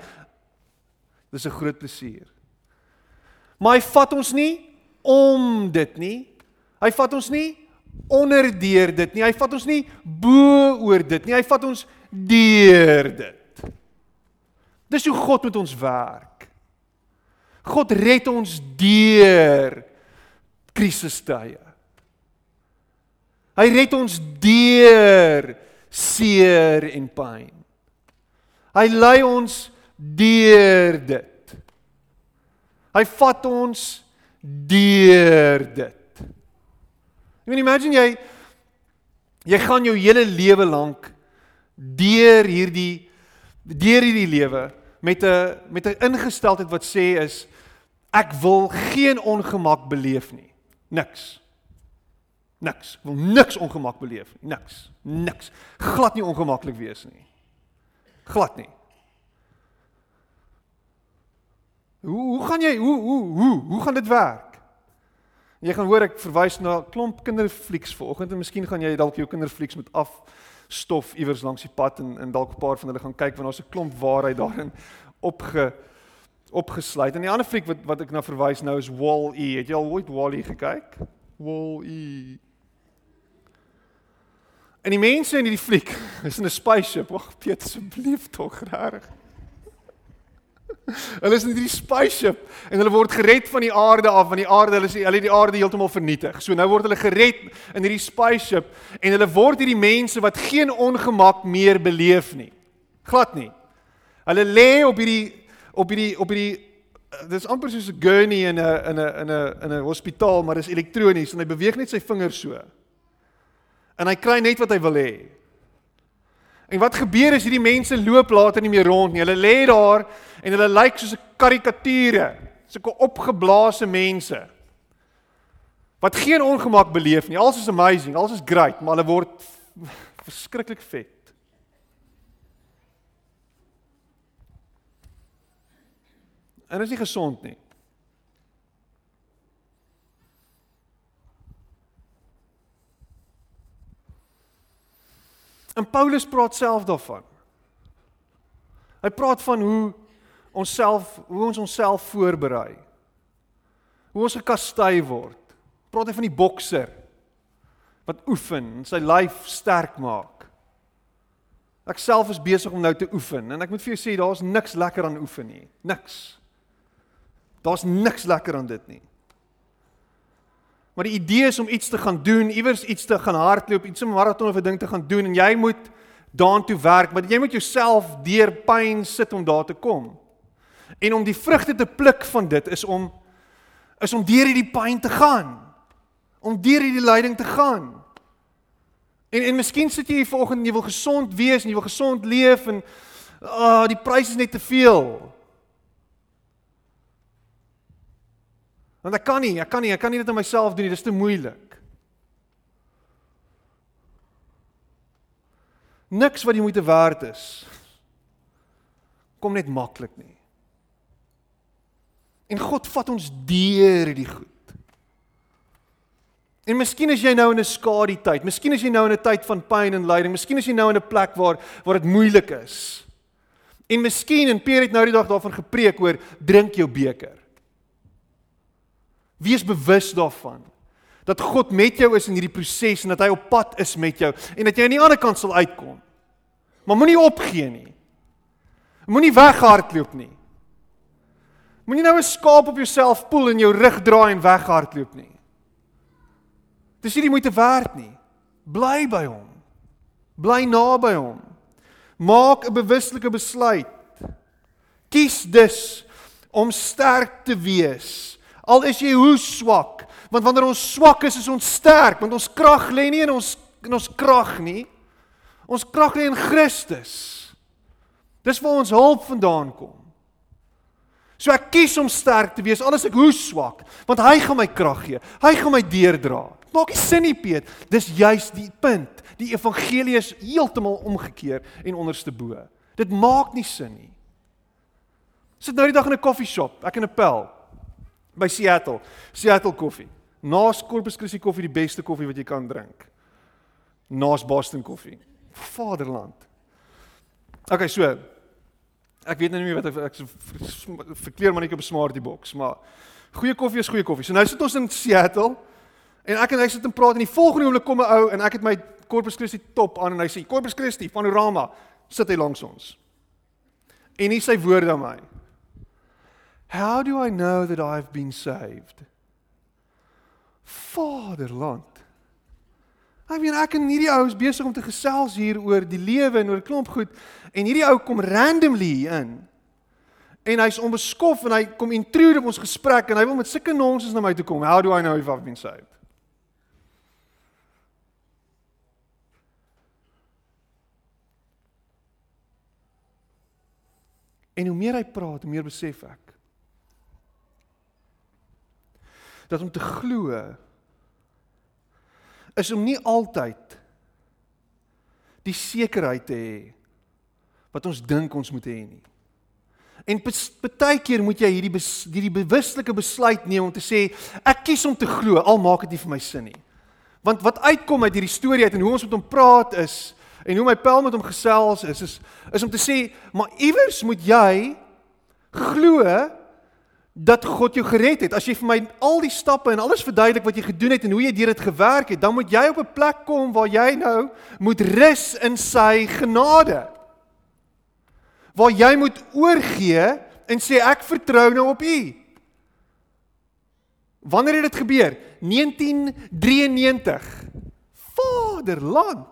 Dis 'n groot plesier. Maar hy vat ons nie om dit nie. Hy vat ons nie onderdeur dit nie. Hy vat ons nie bo oor dit nie. Hy vat ons deur dit. Dis hoe God met ons werk. God red ons deur krisistye. Hy red ons deur seer en pyn. Hy lei ons deur dit. Hy vat ons deur dit. Jy moet imagine jy jy gaan jou hele lewe lank deur hierdie deur hierdie lewe met 'n met 'n ingesteldheid wat sê is ek wil geen ongemak beleef nie. Niks. Niks. Ek wil niks ongemak beleef nie. Niks. Niks. Glad nie ongemaklik wees nie. Glad nie. Hoe hoe gaan jy hoe hoe hoe hoe gaan dit werk? Jy gaan hoor ek verwys na klomp kinderflieks vanoggend en miskien gaan jy dalk jou kinderflieks met afstof iewers langs die pad en en dalk 'n paar van hulle gaan kyk want daar's 'n klomp waarheid daarin opge opgesluit. En die ander fliek wat wat ek na verwys nou is Wall-E. Het jy al ooit Wall-E gekyk? Wall-E. En die mense in hierdie fliek is in 'n spaceship. Wag, Piet asseblief tog reg. Hulle is in hierdie spaceship en hulle word gered van die aarde af want die aarde hulle sê hulle het die aarde heeltemal vernietig. So nou word hulle gered in hierdie spaceship en hulle word hierdie mense wat geen ongemak meer beleef nie. Glad nie. Hulle lê op hierdie op hierdie op hierdie dis amper soos 'n gurney in 'n in 'n in 'n in 'n hospitaal, maar dis elektronies en hy beweeg net sy vingers so en hy kry net wat hy wil hê. En wat gebeur is hierdie mense loop later nie meer rond nie. Hulle lê daar en hulle lyk soos 'n karikature, sulke opgeblaasde mense. Wat geen ongemak beleef nie. Alles is amazing, alles is great, maar hulle word verskriklik vet. En is nie gesond nie. En Paulus praat self daarvan. Hy praat van hoe ons self hoe ons onsself voorberei. Hoe ons gekastei word. Praat hy van die bokser wat oefen en sy lyf sterk maak. Ek self is besig om nou te oefen en ek moet vir jou sê daar's niks lekker aan oefen nie. Niks. Daar's niks lekker aan dit nie. Maar die idee is om iets te gaan doen, iewers iets te gaan hardloop, iets 'n maraton of 'n ding te gaan doen en jy moet daartoe werk, maar jy moet jouself deur pyn sit om daar te kom. En om die vrugte te pluk van dit is om is om deur hierdie pyn te gaan. Om deur hierdie lyding te gaan. En en miskien sit jy hier vanoggend en jy wil gesond wees en jy wil gesond leef en ah oh, die prys is net te veel. Want ek kan nie, ek kan nie, ek kan nie dit aan myself doen nie, dit is te moeilik. Niks wat jy moet werd is kom net maklik nie. En God vat ons deur die goed. En miskien is jy nou in 'n skadu tyd. Miskien is jy nou in 'n tyd van pyn en lyding. Miskien is jy nou in 'n plek waar waar dit moeilik is. En miskien en Pierre het nou die dag daarvan gepreek oor drink jou beker. Wees bewus daarvan dat God met jou is in hierdie proses en dat hy op pad is met jou en dat jy aan die ander kant sal uitkom. Maar moenie opgee nie. Moenie weghardloop nie. Moenie nou 'n skaap op jouself poel en jou rug draai en weghardloop nie. Dis nie die moeite werd nie. Bly by hom. Bly naby hom. Maak 'n bewuslike besluit. Kies dus om sterk te wees. Al is jy hoe swak, want wanneer ons swak is, is ons sterk, want ons krag lê nie in ons in ons krag nie. Ons krag lê in Christus. Dis waar ons hulp vandaan kom. So ek kies om sterk te wees al is ek hoe swak, want hy gaan my krag gee. Hy gaan my deurdra. Maak nie sin nie, Piet. Dis juis die punt. Die evangelie is heeltemal omgekeer en onderste bo. Dit maak nie sin nie. Sit nou die dag in 'n koffieshop, ek in 'n pel by Seattle, Seattle koffie. Naas Corpus Christi koffie die beste koffie wat jy kan drink. Naas Boston koffie. Vaderland. Okay, so ek weet nou nie wat ek ek verkleer maar net op 'n smartie box, maar goeie koffie is goeie koffie. So nou sit ons in Seattle en ek en hy sit en praat en die volgende oomblik kom 'n ou en ek het my Corpus Christi top aan en hy sê Corpus Christi panorama sit hy langs ons. En hy sê woorde aan my. How do I know that I've been saved? Vaderland. Ek meen ek en hierdie ou is besig om te gesels hier oor die lewe en oor klomp goed en hierdie ou kom randomly in. En hy's onbeskof en hy kom intrude op ons gesprek en hy wil met sulke nonsens na my toe kom. How do I know if I've been saved? En hoe meer hy praat, hoe meer besef ek dat om te glo is om nie altyd die sekerheid te hê wat ons dink ons moet hê nie. En baie keer moet jy hierdie bes, hierdie bewuslike besluit neem om te sê ek kies om te glo al maak dit nie vir my sin nie. Want wat uitkom uit hierdie storie uit en hoe ons met hom praat is en hoe my pel met hom gesels is is is om te sê maar iewers moet jy glo dat God jou gered het. As jy vir my al die stappe en alles verduidelik wat jy gedoen het en hoe jy deur dit gewerk het, dan moet jy op 'n plek kom waar jy nou moet rus in sy genade. Waar jy moet oorgee en sê ek vertrou nou op U. Wanneer het dit gebeur? 1993. Vaderland.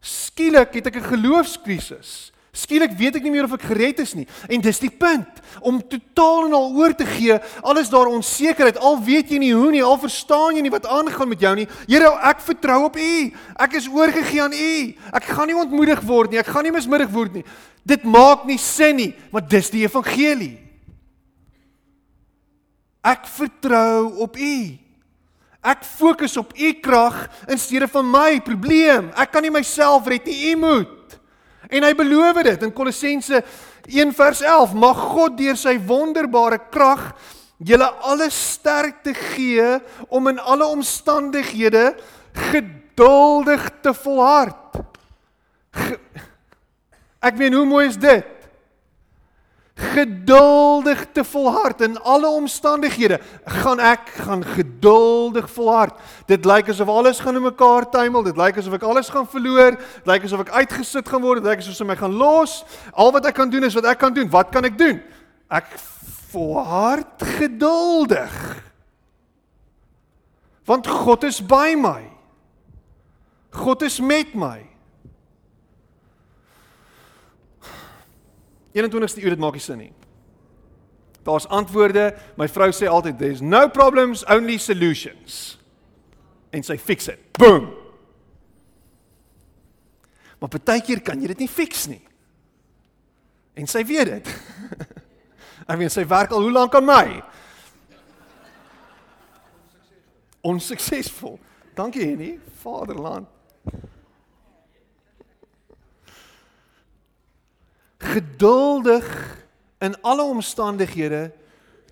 Skielik het ek 'n geloofskrisis. Skielik weet ek nie meer of ek gered is nie. En dis die punt om totaal en al oor te gee. Alles daar onsekerheid. Al weet jy nie hoe nie, al verstaan jy nie wat aangaan met jou nie. Here, ek vertrou op U. Ek is oorgegee aan U. Ek gaan nie ontmoedig word nie. Ek gaan nie mismoedig word nie. Dit maak nie sin nie, maar dis die evangelie. Ek vertrou op U. Ek fokus op U krag in steede van my probleem. Ek kan nie myself red nie. U moet. En hy beloof dit in Kolossense 1 vers 11, mag God deur sy wonderbare krag julle alle sterkte gee om in alle omstandighede geduldig te volhard. Ge Ek meen hoe mooi is dit? Geduldig te volhard in alle omstandighede. Gaan ek gaan geduldig volhard. Dit lyk asof alles gaan in mekaar tuimel. Dit lyk asof ek alles gaan verloor. Dit lyk asof ek uitgesit gaan word. Dit lyk asof sy my gaan los. Al wat ek kan doen is wat ek kan doen. Wat kan ek doen? Ek volhard geduldig. Want God is by my. God is met my. 21ste eeu dit maak nie sin nie. Daar's antwoorde. My vrou sê altyd there's no problems, only solutions. En sy fix dit. Boom. Maar partykeer kan jy dit nie fix nie. En sy weet dit. Ek meen sy werk al hoe lank aan my? Onsuksesvol. Dankie Henny, Vaderland. Geduldig in alle omstandighede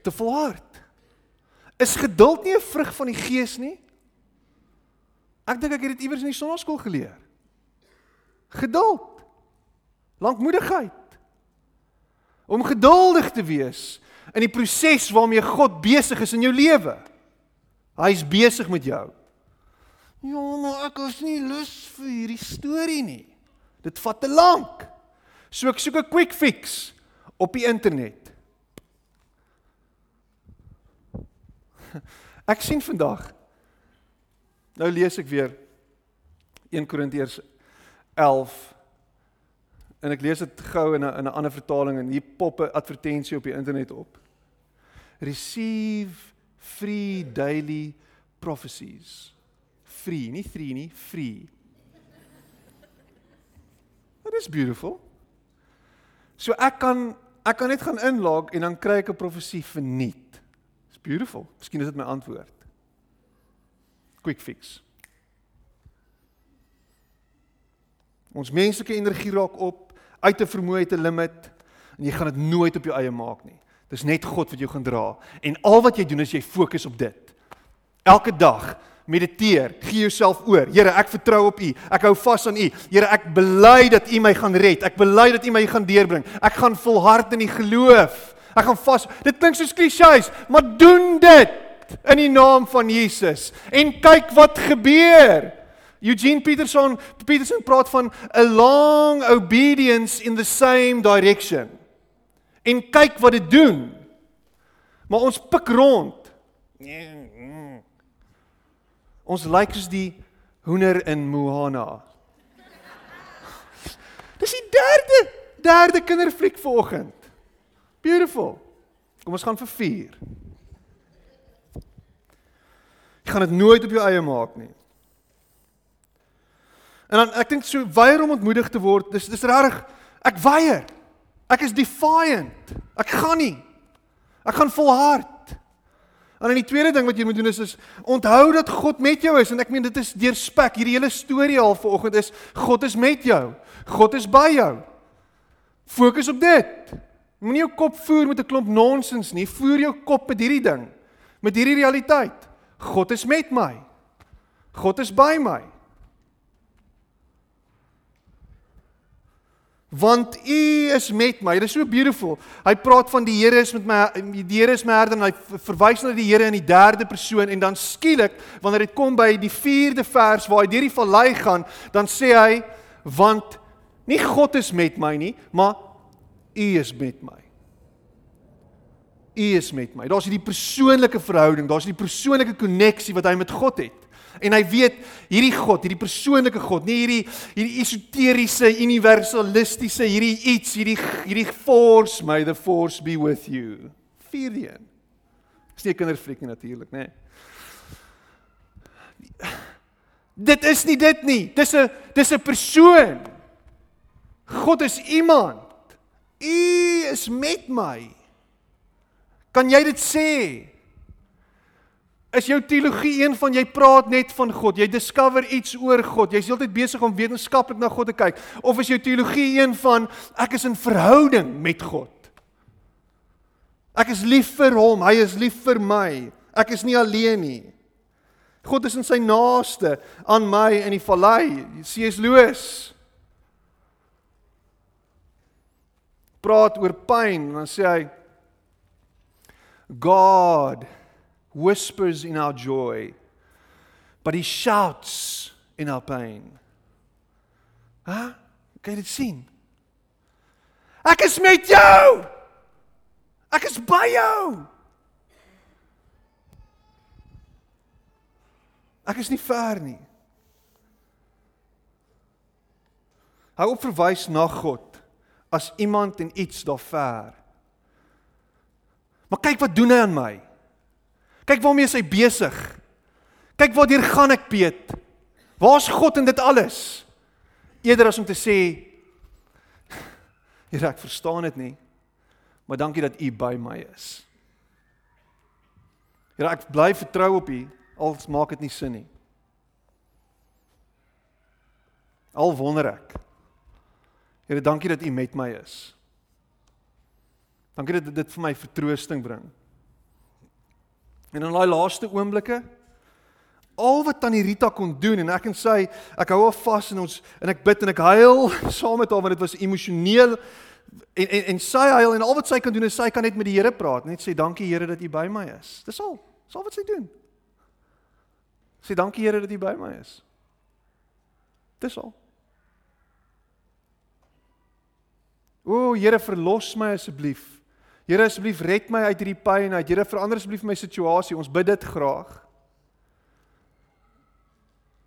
te volhard. Is geduld nie 'n vrug van die Gees nie? Ek dink ek het dit iewers in die sonnaskool geleer. Geduld. Lankmoedigheid. Om geduldig te wees in die proses waarmee God besig is in jou lewe. Hy's besig met jou. Ja, maar ek is nie lus vir hierdie storie nie. Dit vat te lank. So ek soek 'n quick fix op die internet. Ek sien vandag nou lees ek weer 1 Korintiërs 11 en ek lees dit gou in 'n in 'n ander vertaling en hier pop 'n advertensie op die internet op. Receive free daily prophecies. Free, nie free nie, free. That is beautiful. So ek kan ek kan net gaan inlog en dan kry ek 'n profesie verniet. It's beautiful. Miskien is dit my antwoord. Quick fix. Ons menslike energie raak op uit 'n vermoë te limit en jy gaan dit nooit op jou eie maak nie. Dis net God wat jou gaan dra en al wat jy doen is jy fokus op dit. Elke dag mediteer, gee jouself oor. Here, ek vertrou op U. Ek hou vas aan U. Here, ek bely dat U my gaan red. Ek bely dat U my gaan deurbring. Ek gaan volhard in die geloof. Ek gaan vas. Dit klink soos klisjées, maar doen dit in die naam van Jesus en kyk wat gebeur. Eugene Peterson Peterson praat van a long obedience in the same direction. En kyk wat dit doen. Maar ons pik rond. Ons lyk soos die hoender in Moana. Dis die derde derde kinderfliek vanoggend. Beautiful. Kom ons gaan vir 4. Jy gaan dit nooit op jou eie maak nie. En dan ek dink so weier om ontmoedig te word. Dis dis regtig ek weier. Ek is defiant. Ek gaan nie. Ek gaan volhard. En dan die tweede ding wat jy moet doen is is onthou dat God met jou is en ek meen dit is deur spek. Hierdie hele storie al vanoggend is God is met jou. God is by jou. Fokus op dit. Moenie jou kop voer met 'n klomp nonsens nie. Voer jou kop met hierdie ding. Met hierdie realiteit. God is met my. God is by my. Want u is met my. Dit is so beautiful. Hy praat van die Here is met my, die Here is my herder en hy verwys na die Here in die derde persoon en dan skielik wanneer dit kom by die 4de vers waar hy deur die vallei gaan, dan sê hy want nie God is met my nie, maar u is met my. U is met my. Daar's hierdie persoonlike verhouding, daar's hierdie persoonlike koneksie wat hy met God het. En hy weet hierdie God, hierdie persoonlike God, nie hierdie hierdie esoteriese, universalistiese, hierdie iets, hierdie hierdie force, may the force be with you. Vierde een. Dis nie 'n kinderfliek nie natuurlik, nê. Dit is nie dit nie. Dis 'n dis 'n persoon. God is iemand. U is met my. Kan jy dit sê? Is jou teologie een van jy praat net van God, jy discover iets oor God, jy's heeltyd besig om wetenskaplik na God te kyk, of is jou teologie een van ek is in verhouding met God? Ek is lief vir hom, hy is lief vir my. Ek is nie alleen nie. God is in sy naaste aan my in die vallei. C.S. Lewis praat oor pyn en dan sê hy God whispers in our joy, but he shouts in our pain. Huh? Kan jy dit sien? Ek is met jou. Ek is by jou. Ek is nie ver nie. Hou op verwys na God as iemand en iets daar ver. Maar kyk wat doen hy aan my? Kyk waarmee hy besig. Kyk waartoe gaan ek Piet? Waar's God in dit alles? Eerder as om te sê Here, ek verstaan dit nie. Maar dankie dat U by my is. Here, ek bly vertrou op U, al maak dit nie sin nie. Al wonder ek. Here, dankie dat U met my is. Dankie dat dit vir my vertroosting bring. En in daai laaste oomblikke al wat tannie Rita kon doen en ek en sy ek hou haar vas en ons en ek bid en ek huil saam met haar want dit was emosioneel. En en en sy huil en al wat sy kan doen is sy kan net met die Here praat net sê dankie Here dat U by my is. Dis al dis al wat sy doen. Sê dankie Here dat U by my is. Dis al. O Here verlos my asseblief Here asseblief red my uit hierdie pyn uit Here verander asseblief my situasie ons bid dit graag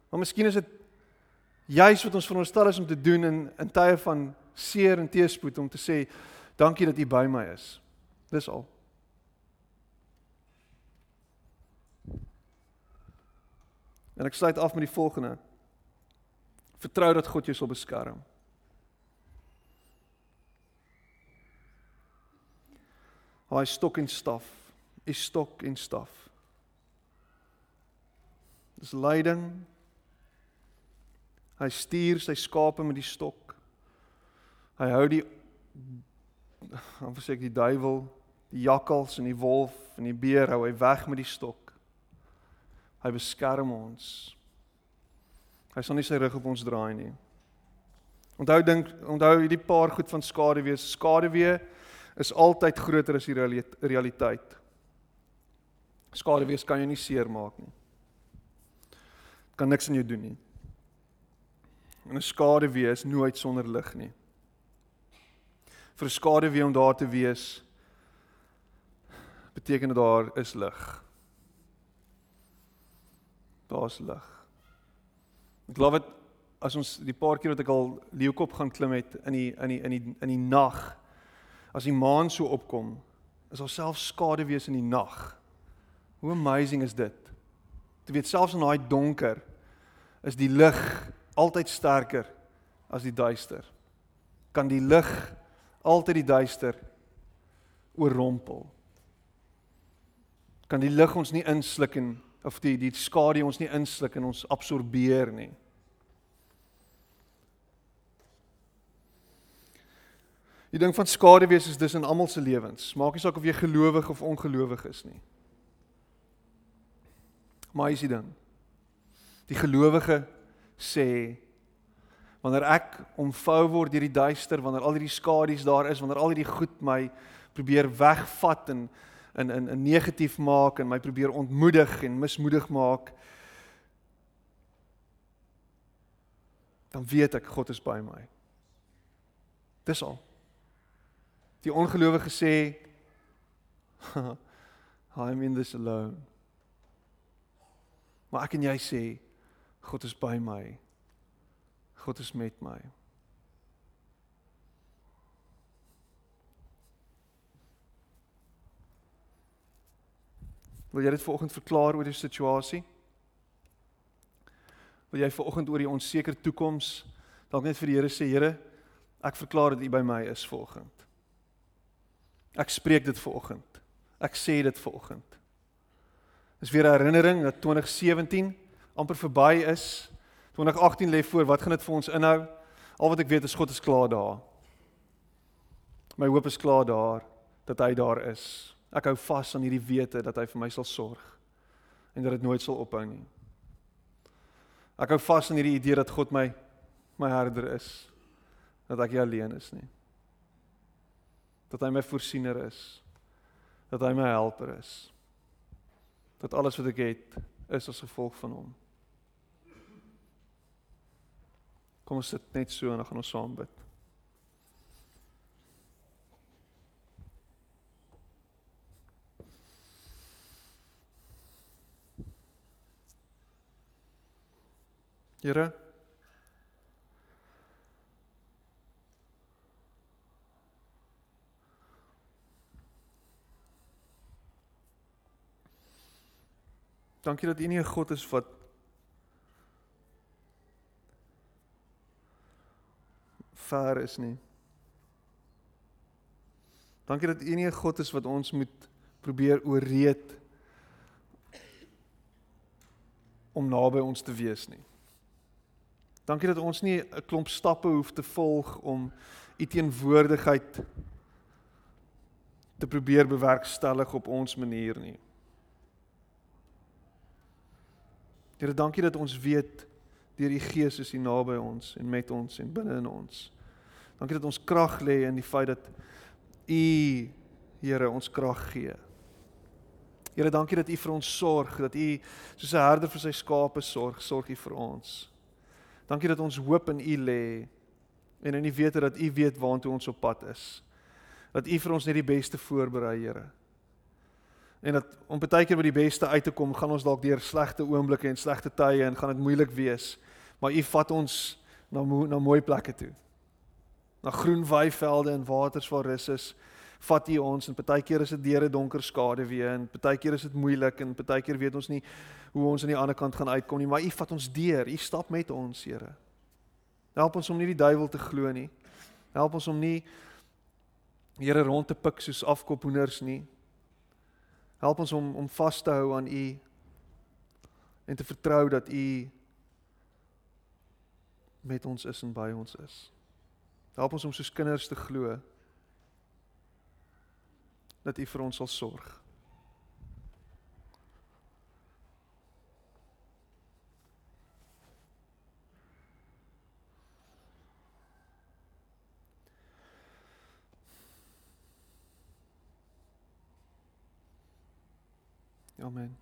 Maar miskien is dit juis wat ons veronderstel is om te doen in in tye van seer en teëspoed om te sê dankie dat U by my is. Dis al. En ek sluit af met die volgende. Vertrou dat God jou sal beskerm. Hy stok en staf. Is stok en staf. Dis lyding, Hy stuur sy skape met die stok. Hy hou die sê ek die duiwel, die jakkals en die wolf en die beer hou hy weg met die stok. Hy beskerm ons. Hy sal nie sy rug op ons draai nie. Onthou dink onthou hierdie paar goed van skaduwee. Skaduwee is altyd groter as die realiteit. Skaduwee kan jou nie seermaak nie. Kan niks aan jou doen nie. En 'n skaduwee is nooit sonder lig nie. Vir 'n skaduwee om daar te wees beteken dit daar is lig. Daar's lig. Ek glo dit as ons die paar keer wat ek al leeukop gaan klim het in die in die in die in die nag as die maan so opkom is daar self skaduwees in die nag. Hoe amazing is dit? Jy weet selfs in daai donker is die lig altyd sterker as die duister. Kan die lig altyd die duister oorrompel? Kan die lig ons nie insluk en of die die skadu ons nie insluk en ons absorbeer nie? Die ding van skade wees is dis in almal se lewens. Maak nie saak of jy gelowig of ongelowig is nie. Maar is die ding. Die gelowige sê wanneer ek omvou word deur die duister, wanneer al hierdie skadu's daar is, wanneer al hierdie goed my probeer wegvat en in in in negatief maak en my probeer ontmoedig en mismoedig maak, dan weet ek God is by my. Dis al. Die ongelowige sê I'm in this alone. Maar ek en jy sê God is by my. God is met my. Wil jy dit vanoggend verklaar oor die situasie? Wil jy vanoggend oor die onseker toekoms dalk net vir die Here sê, Here, ek verklaar dat U by my is vanoggend. Ek spreek dit vanoggend. Ek sê dit vanoggend. Dis weer 'n herinnering dat 2017 amper verby is. 2018 lê voor. Wat gaan dit vir ons inhou? Al wat ek weet is God is klaar daar. My hoop is klaar daar dat hy daar is. Ek hou vas aan hierdie wete dat hy vir my sal sorg en dat dit nooit sal ophou nie. Ek hou vas aan hierdie idee dat God my my herder is. Dat ek nie alleen is nie. Dat hy my voorsiener is. Dat hy my helper is. Dat alles wat ek het is as gevolg van hom. Kom ons sit net so en dan gaan ons saam bid. Here Dankie dat U nie 'n God is wat ver is nie. Dankie dat U nie 'n God is wat ons moet probeer ooreed om naby ons te wees nie. Dankie dat ons nie 'n klomp stappe hoef te volg om U teenwoordigheid te probeer bewerkstellig op ons manier nie. Here, dankie dat ons weet deur die Gees is U naby ons en met ons en binne in ons. Dankie dat ons krag lê in die feit dat U Here ons krag gee. Here, dankie dat U vir ons sorg, dat U soos 'n herder vir sy skape sorg, sorg U vir ons. Dankie dat ons hoop in U lê en in die wete dat U weet waartoe ons op pad is. Dat U vir ons net die beste voorberei, Here. En dat om baie keer by die beste uit te kom, gaan ons dalk deur slegte oomblikke en slegte tye en gaan dit moeilik wees. Maar U vat ons na mo na mooi plekke toe. Na groen weivelde en waters waar rus is vat U ons en baie keer is dit deur 'n donker skaduwee en baie keer is dit moeilik en baie keer weet ons nie hoe ons aan die ander kant gaan uitkom nie, maar U vat ons deur. U stap met ons, Here. Help ons om nie die duiwel te glo nie. Help ons om nie Here rond te pik soos afkophoenders nie. Help ons om om vas te hou aan U en te vertrou dat U met ons is en by ons is. Help ons om soos kinders te glo dat U vir ons sal sorg. Amen.